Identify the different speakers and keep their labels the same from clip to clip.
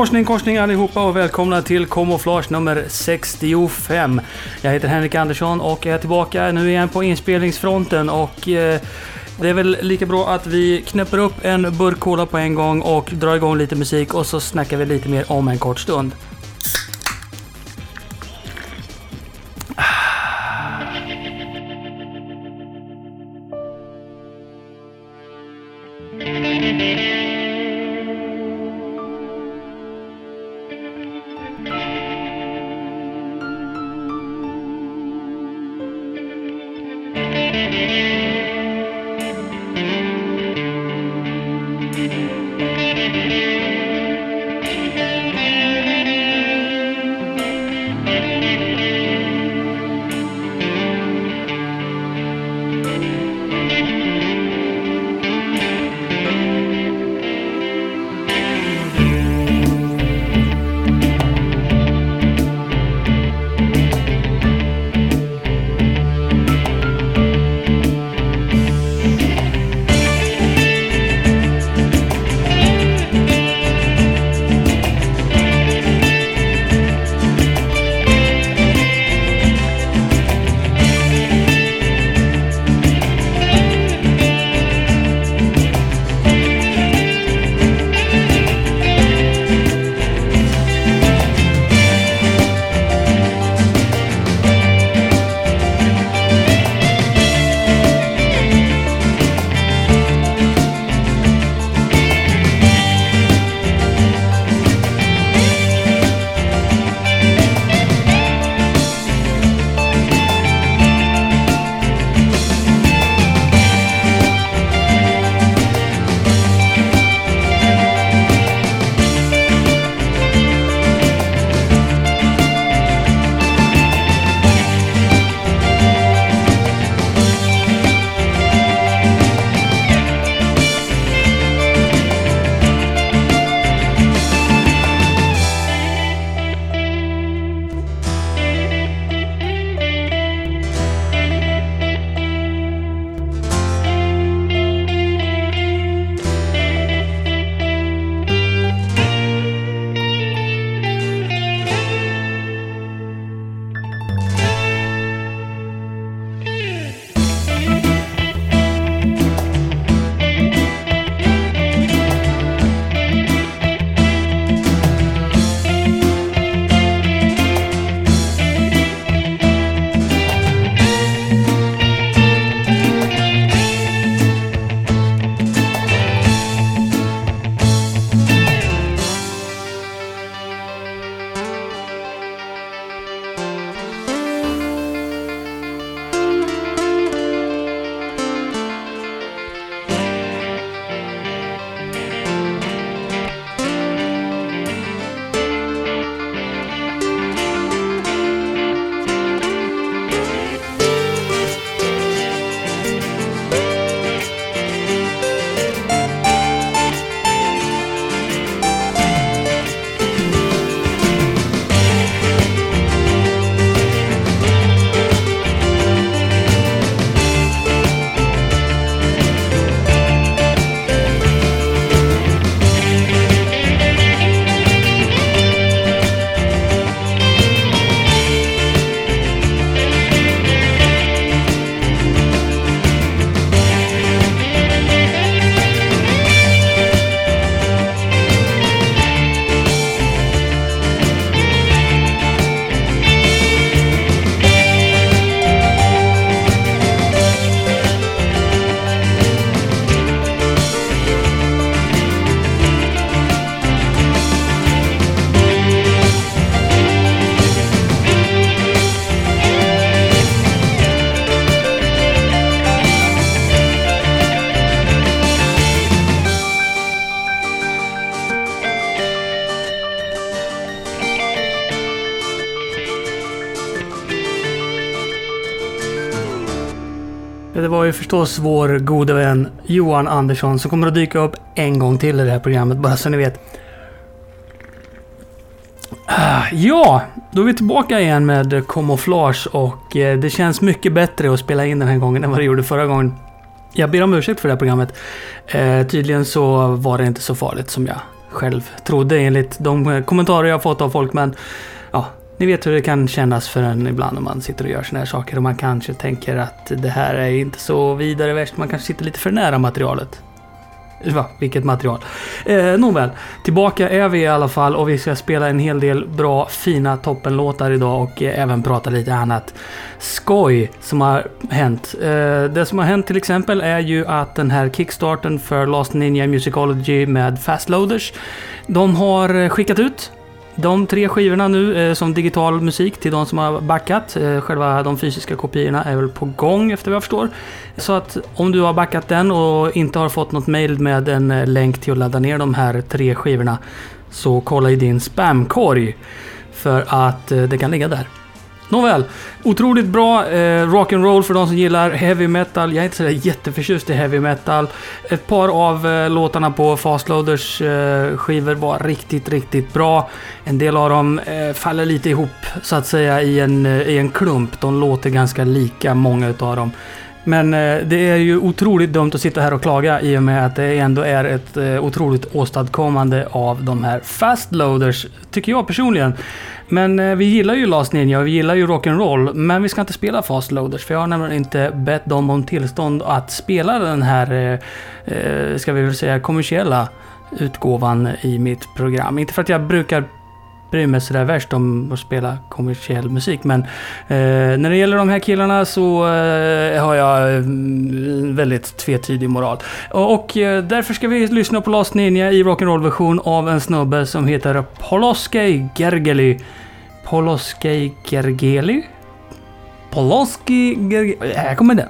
Speaker 1: Morsning korsning allihopa och välkomna till Kamouflage nummer 65. Jag heter Henrik Andersson och är tillbaka nu igen på inspelningsfronten och eh, det är väl lika bra att vi knäpper upp en burk cola på en gång och drar igång lite musik och så snackar vi lite mer om en kort stund. Förstås vår gode vän Johan Andersson som kommer att dyka upp en gång till i det här programmet, bara så ni vet. Ah, ja, då är vi tillbaka igen med kamouflage och eh, det känns mycket bättre att spela in den här gången än vad det gjorde förra gången. Jag ber om ursäkt för det här programmet. Eh, tydligen så var det inte så farligt som jag själv trodde enligt de kommentarer jag fått av folk. Men ja, ni vet hur det kan kännas för en ibland när man sitter och gör såna här saker och man kanske tänker att det här är inte så vidare värst. Man kanske sitter lite för nära materialet. Va, vilket material. Eh, nåväl, tillbaka är vi i alla fall och vi ska spela en hel del bra, fina toppenlåtar idag och eh, även prata lite annat skoj som har hänt. Eh, det som har hänt till exempel är ju att den här kickstarten för Last Ninja Musicology med Fastloaders, de har eh, skickat ut de tre skivorna nu eh, som digital musik till de som har backat. Eh, själva de fysiska kopiorna är väl på gång efter vad jag förstår. Så att om du har backat den och inte har fått något mail med en eh, länk till att ladda ner de här tre skivorna så kolla i din spamkorg. För att eh, det kan ligga där. Nåväl, otroligt bra eh, rock'n'roll för de som gillar heavy metal. Jag är inte sådär jätteförtjust i heavy metal. Ett par av eh, låtarna på Fastloaders eh, skivor var riktigt, riktigt bra. En del av dem eh, faller lite ihop så att säga i en, eh, i en klump. De låter ganska lika, många utav dem. Men eh, det är ju otroligt dumt att sitta här och klaga i och med att det ändå är ett eh, otroligt åstadkommande av de här fastloaders, tycker jag personligen. Men eh, vi gillar ju Last Ninja och vi gillar ju rock'n'roll, men vi ska inte spela fastloaders för jag har nämligen inte bett dem om tillstånd att spela den här, ska vi väl säga, kommersiella utgåvan i mitt program. Inte för att jag brukar bryr mig sådär värst om att spela kommersiell musik. Men eh, när det gäller de här killarna så eh, har jag mm, väldigt tvetydig moral. Och, och eh, därför ska vi lyssna på Last Ninja i rock'n'roll version av en snubbe som heter Poloskej Gergely. Poloskej Gergely? Poloski Gergely... Här kommer den.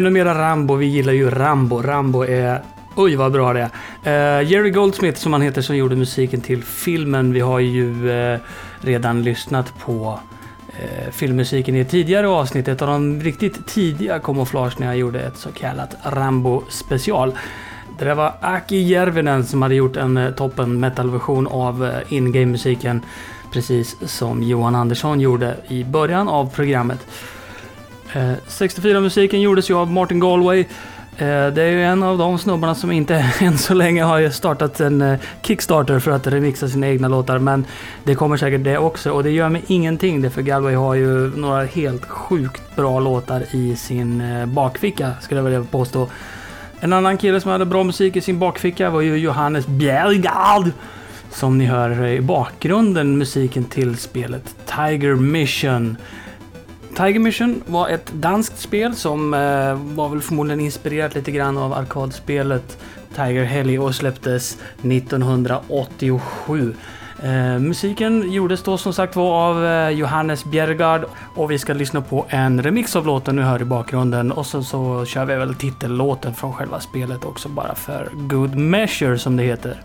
Speaker 1: Ännu mera Rambo. Vi gillar ju Rambo. Rambo är... Oj, vad bra det är. Uh, Jerry Goldsmith, som han heter, som gjorde musiken till filmen. Vi har ju uh, redan lyssnat på uh, filmmusiken i ett tidigare avsnitt. Ett av de riktigt tidiga kamouflage när jag gjorde ett så kallat Rambo special. Det där var Aki Järvinen som hade gjort en toppen metalversion av in-game-musiken. Precis som Johan Andersson gjorde i början av programmet. Eh, 64-musiken gjordes ju av Martin Galway. Eh, det är ju en av de snubbarna som inte än så länge har startat en eh, Kickstarter för att remixa sina egna låtar. Men det kommer säkert det också och det gör mig ingenting det för Galway har ju några helt sjukt bra låtar i sin bakficka skulle jag vilja påstå. En annan kille som hade bra musik i sin bakficka var ju Johannes Bjergard. Som ni hör i bakgrunden musiken till spelet Tiger Mission. Tiger Mission var ett danskt spel som eh, var väl förmodligen inspirerat lite grann av arkadspelet Tiger Heli och släpptes 1987. Eh, musiken gjordes då som sagt var av eh, Johannes Bjergard och vi ska lyssna på en remix av låten nu hör i bakgrunden och sen så kör vi väl titellåten från själva spelet också bara för good measure som det heter.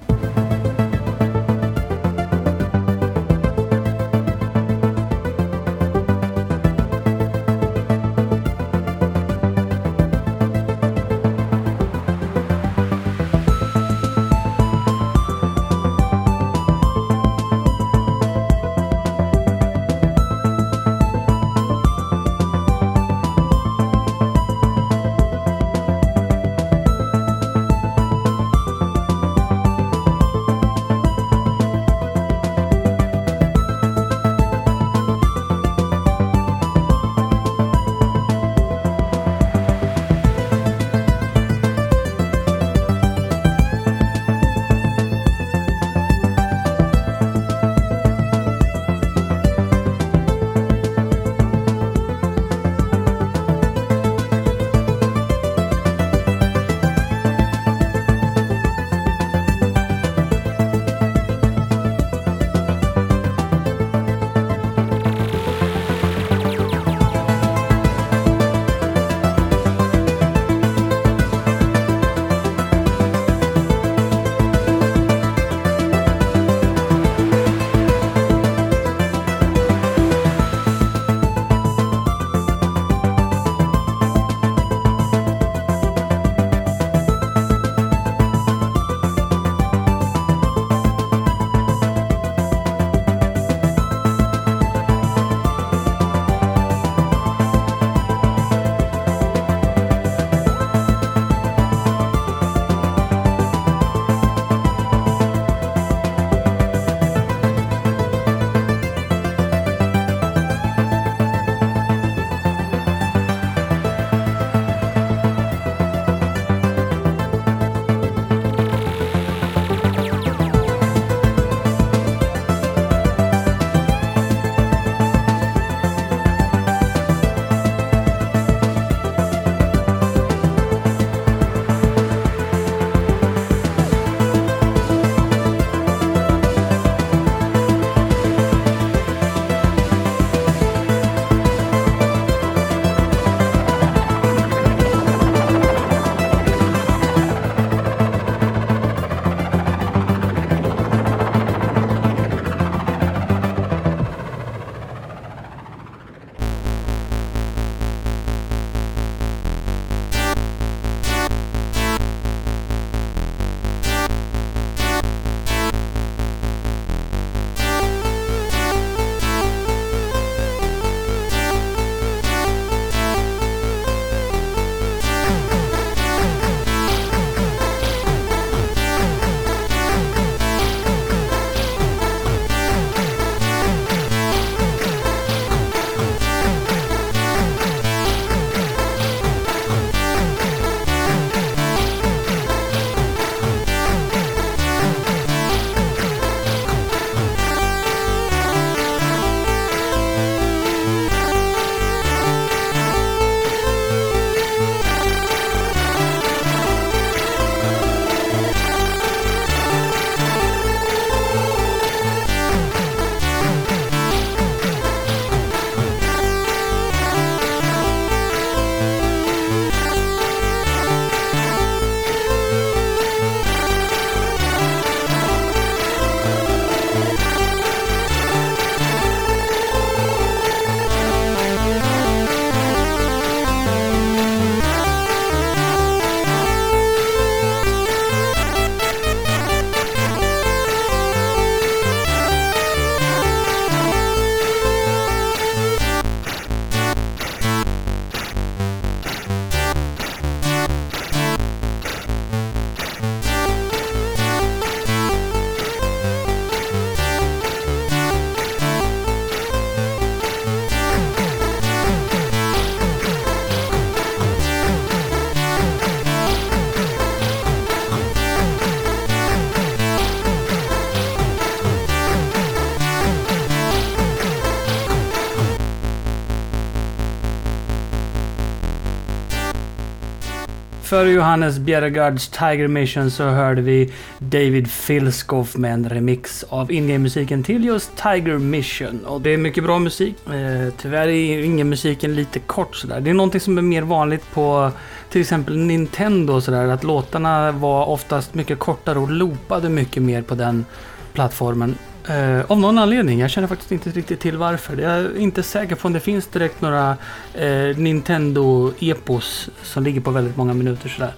Speaker 1: Före Johannes Bjerregaards Tiger Mission så hörde vi David Filskoff med en remix av ingame-musiken till just Tiger Mission. Och det är mycket bra musik. Eh, tyvärr är ingame-musiken lite kort sådär. Det är någonting som är mer vanligt på till exempel Nintendo sådär. Att låtarna var oftast mycket kortare och loopade mycket mer på den plattformen. Eh, av någon anledning. Jag känner faktiskt inte riktigt till varför. Jag är inte säker på om det finns direkt några eh, Nintendo-epos som ligger på väldigt många minuter sådär.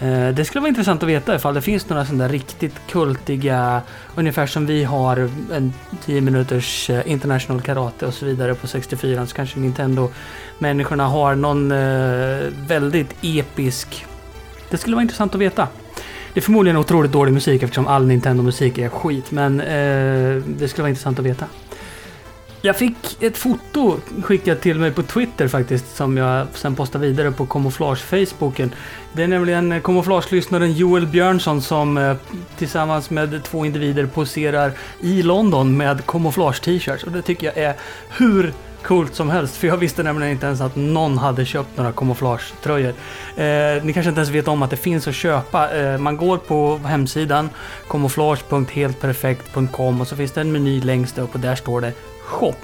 Speaker 1: Eh, det skulle vara intressant att veta ifall det finns några sådana där riktigt kultiga, ungefär som vi har en 10 minuters eh, international karate och så vidare på 64 så kanske Nintendo-människorna har någon eh, väldigt episk. Det skulle vara intressant att veta. Det är förmodligen otroligt dålig musik eftersom all Nintendo-musik är skit, men eh, det skulle vara intressant att veta. Jag fick ett foto skickat till mig på Twitter faktiskt, som jag sen postade vidare på Camouflage-Facebooken. Det är nämligen Camouflage-lyssnaren Joel Björnsson som eh, tillsammans med två individer poserar i London med Camouflage-t-shirts. Och det tycker jag är hur coolt som helst. För jag visste nämligen inte ens att någon hade köpt några kamouflagetröjor. Eh, ni kanske inte ens vet om att det finns att köpa. Eh, man går på hemsidan kamouflage.heltperfekt.com och så finns det en meny längst upp och där står det shop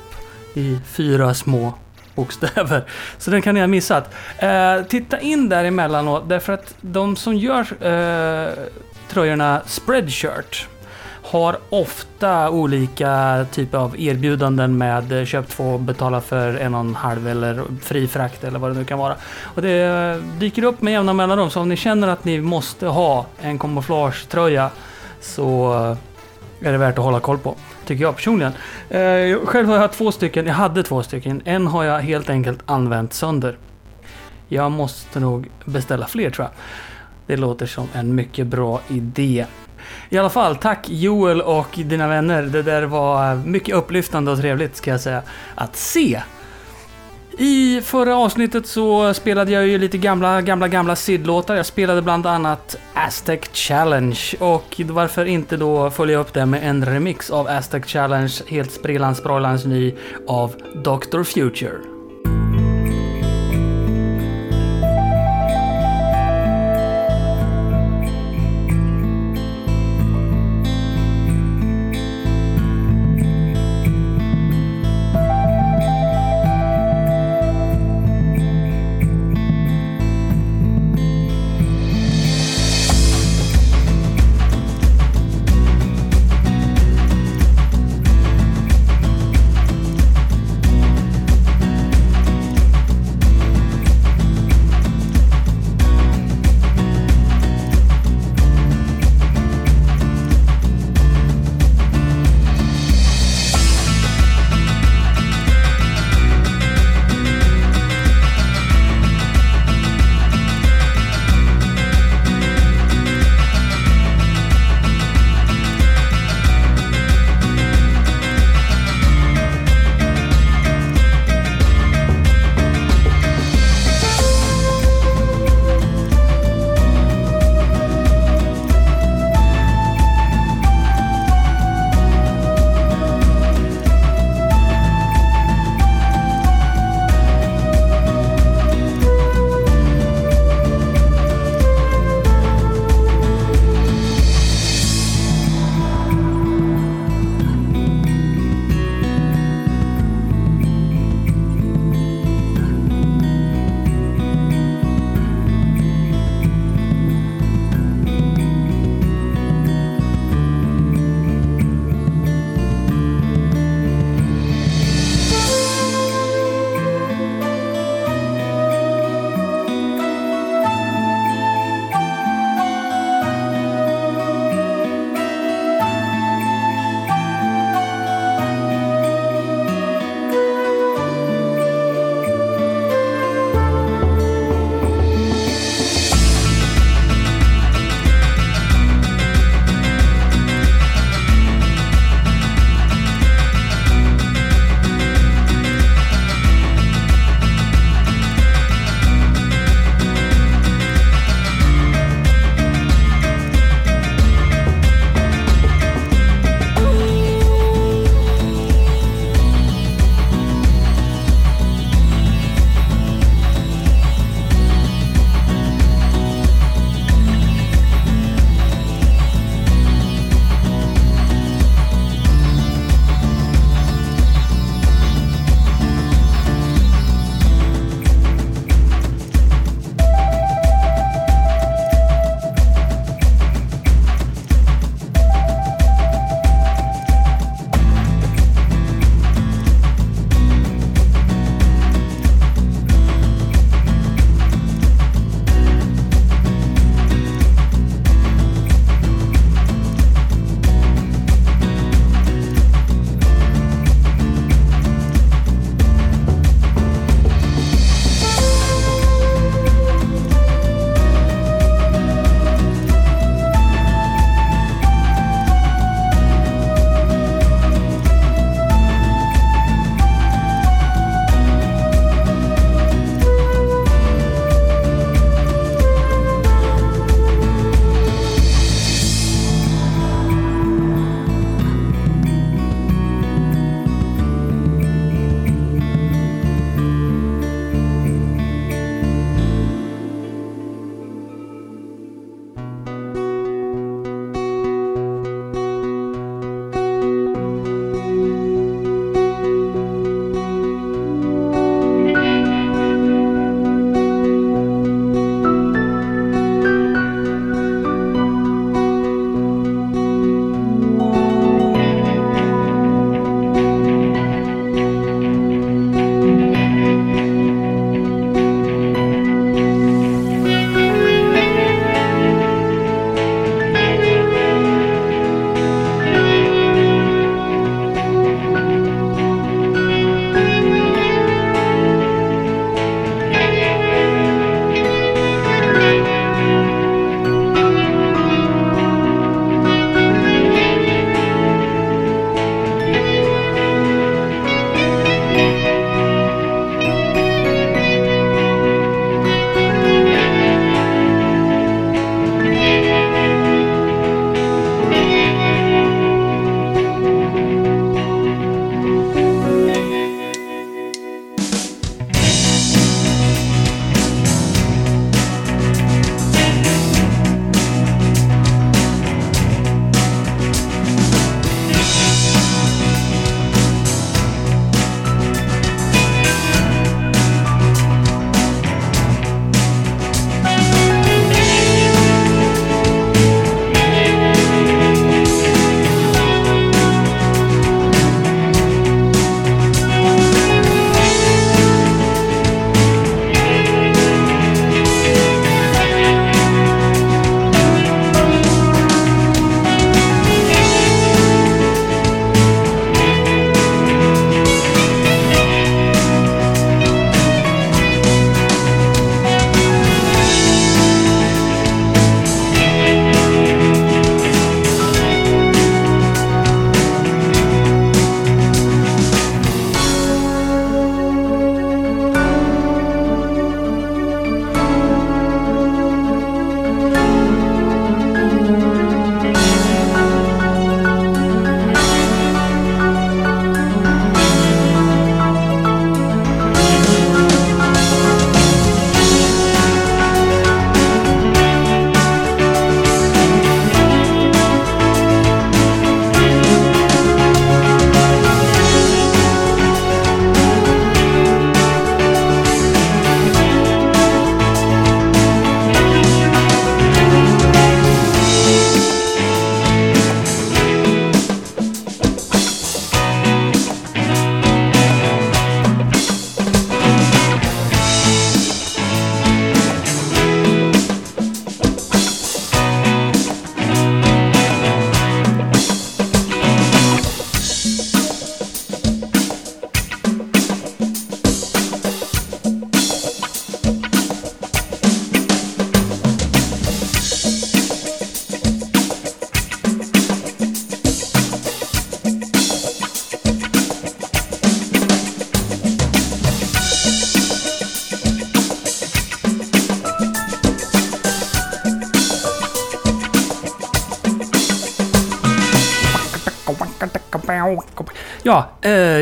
Speaker 1: i fyra små bokstäver. Så den kan ni ha missat. Eh, titta in där emellanåt därför att de som gör eh, tröjorna Spreadshirt har ofta olika typer av erbjudanden med eh, köp två, betala för en och en halv eller fri frakt eller vad det nu kan vara. Och det eh, dyker upp med jämna mellanrum, så om ni känner att ni måste ha en kamouflagetröja så eh, är det värt att hålla koll på. Tycker jag personligen. Själv har jag två stycken, jag hade två stycken. En har jag helt enkelt använt sönder. Jag måste nog beställa fler tror jag. Det låter som en mycket bra idé. I alla fall, tack Joel och dina vänner. Det där var eh, mycket upplyftande och trevligt ska jag säga att se. I förra avsnittet så spelade jag ju lite gamla, gamla, gamla SID-låtar. Jag spelade bland annat Aztec Challenge och varför inte då följa upp det med en remix av Aztec Challenge, helt sprillans ny av Dr. Future.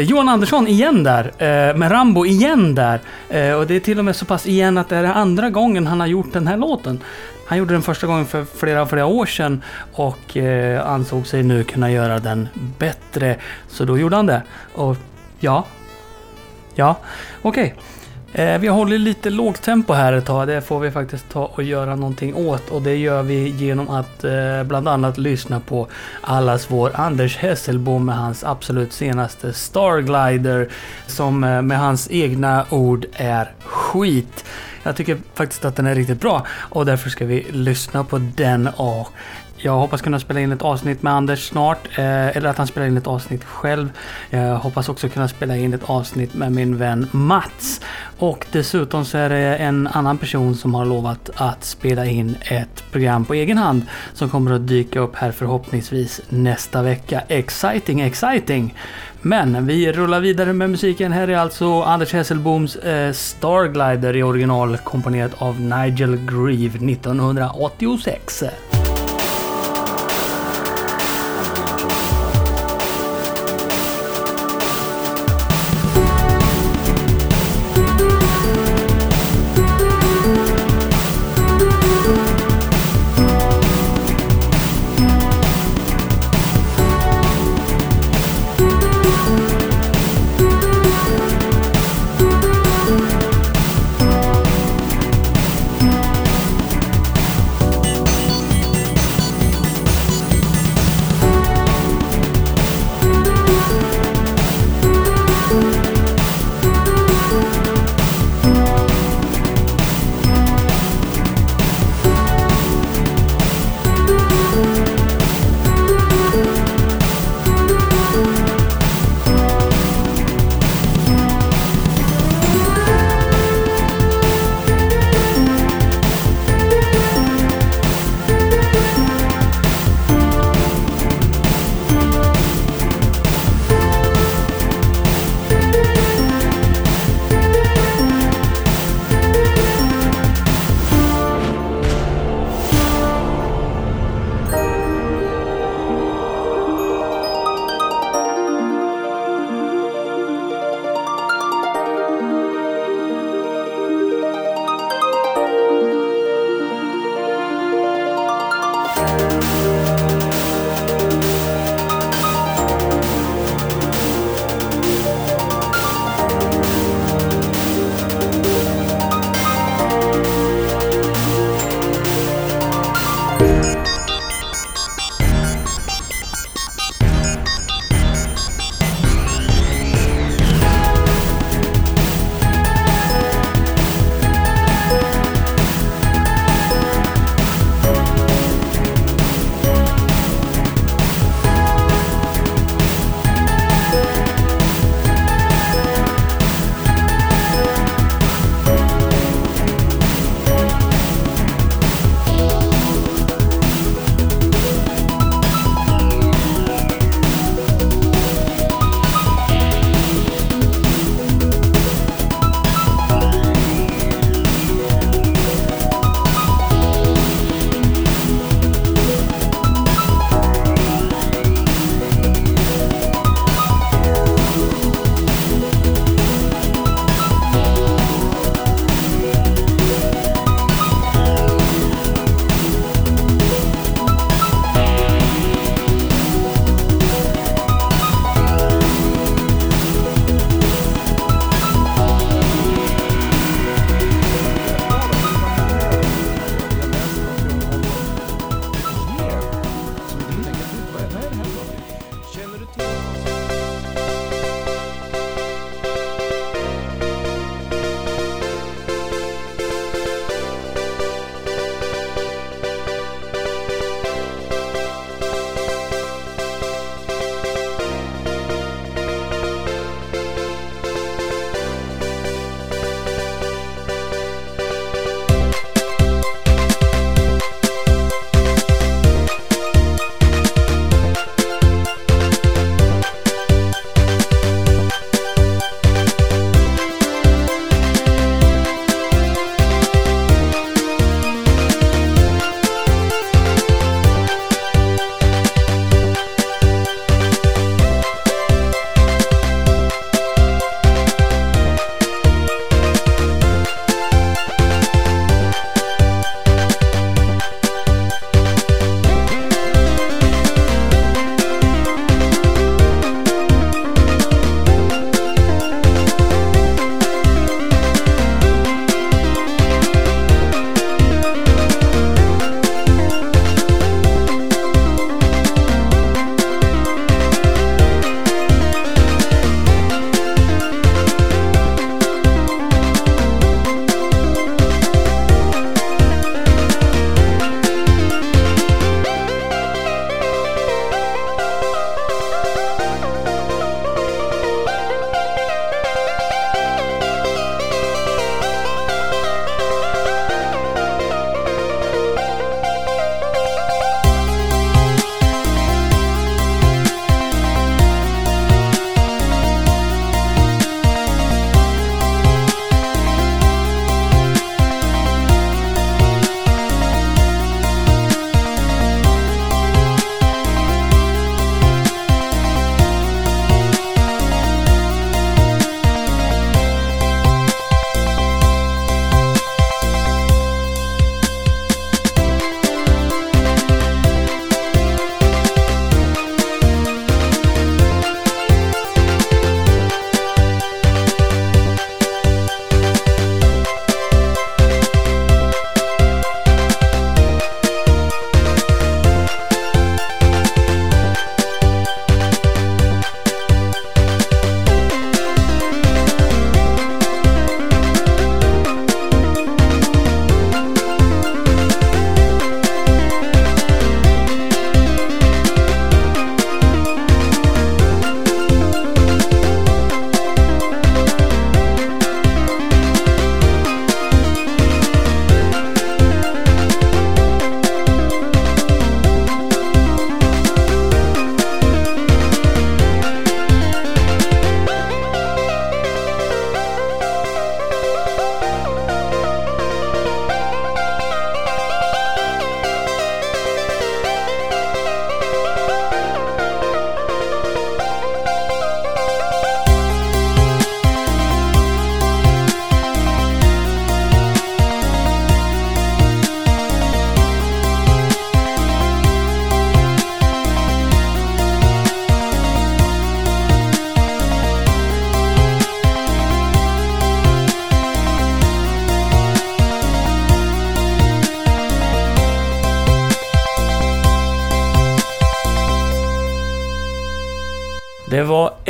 Speaker 1: Eh, Johan Andersson igen där. Eh, med Rambo igen där. Eh, och det är till och med så pass igen att det är andra gången han har gjort den här låten. Han gjorde den första gången för flera, flera år sedan och eh, ansåg sig nu kunna göra den bättre. Så då gjorde han det. Och ja. Ja, okej. Okay. Eh, vi håller lite lågt tempo här ett tag. Det får vi faktiskt ta och göra någonting åt. Och det gör vi genom att eh, bland annat lyssna på allas vår Anders Hesselbom med hans absolut senaste Starglider. Som eh, med hans egna ord är skit. Jag tycker faktiskt att den är riktigt bra och därför ska vi lyssna på den och jag hoppas kunna spela in ett avsnitt med Anders snart, eh, eller att han spelar in ett avsnitt själv. Jag hoppas också kunna spela in ett avsnitt med min vän Mats. Och dessutom så är det en annan person som har lovat att spela in ett program på egen hand som kommer att dyka upp här förhoppningsvis nästa vecka. Exciting, exciting! Men vi rullar vidare med musiken. Här är alltså Anders Hesselboms eh, Starglider i original komponerat av Nigel Grieve 1986.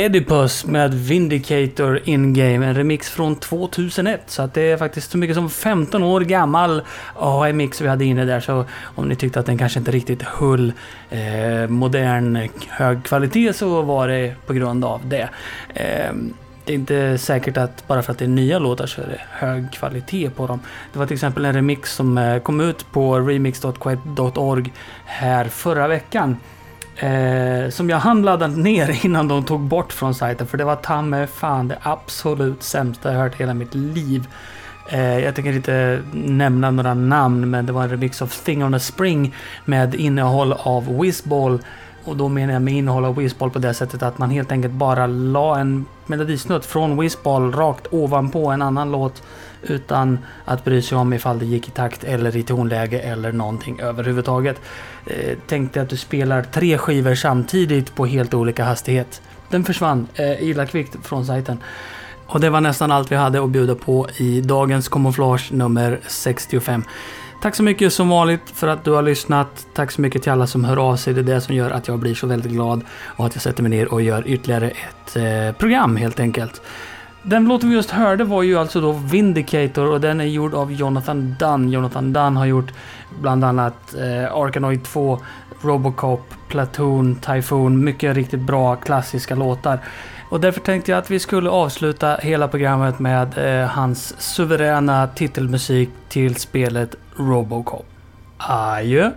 Speaker 1: Oedipus med Vindicator In-Game, en remix från 2001. Så att det är faktiskt så mycket som 15 år gammal AMX vi hade inne där. Så om ni tyckte att den kanske inte riktigt höll eh, modern hög kvalitet så var det på grund av det. Eh, det är inte säkert att bara för att det är nya låtar så är det hög kvalitet på dem. Det var till exempel en remix som eh, kom ut på remix.quiet.org här förra veckan. Eh, som jag hann ladda ner innan de tog bort från sajten. För det var ta mig fan det absolut sämsta jag hört i hela mitt liv. Eh, jag tänker inte nämna några namn men det var en remix av Thing on a Spring med innehåll av Whizball. Och då menar jag med innehåll av Whizball på det sättet att man helt enkelt bara la en melodisnutt från Whizball rakt ovanpå en annan låt utan att bry sig om ifall det gick i takt eller i tonläge eller någonting överhuvudtaget. Eh, tänkte att du spelar tre skivor samtidigt på helt olika hastighet. Den försvann eh, illa kvickt från sajten. Och det var nästan allt vi hade att bjuda på i dagens kamouflage nummer 65. Tack så mycket som vanligt för att du har lyssnat. Tack så mycket till alla som hör av sig. Det är det som gör att jag blir så väldigt glad och att jag sätter mig ner och gör ytterligare ett eh, program helt enkelt. Den låten vi just hörde var ju alltså då Vindicator och den är gjord av Jonathan Dunn. Jonathan Dunn har gjort bland annat eh, Arkanoid 2, Robocop, Platoon, Typhoon. Mycket riktigt bra klassiska låtar. Och därför tänkte jag att vi skulle avsluta hela programmet med eh, hans suveräna titelmusik till spelet Robocop. Adjö!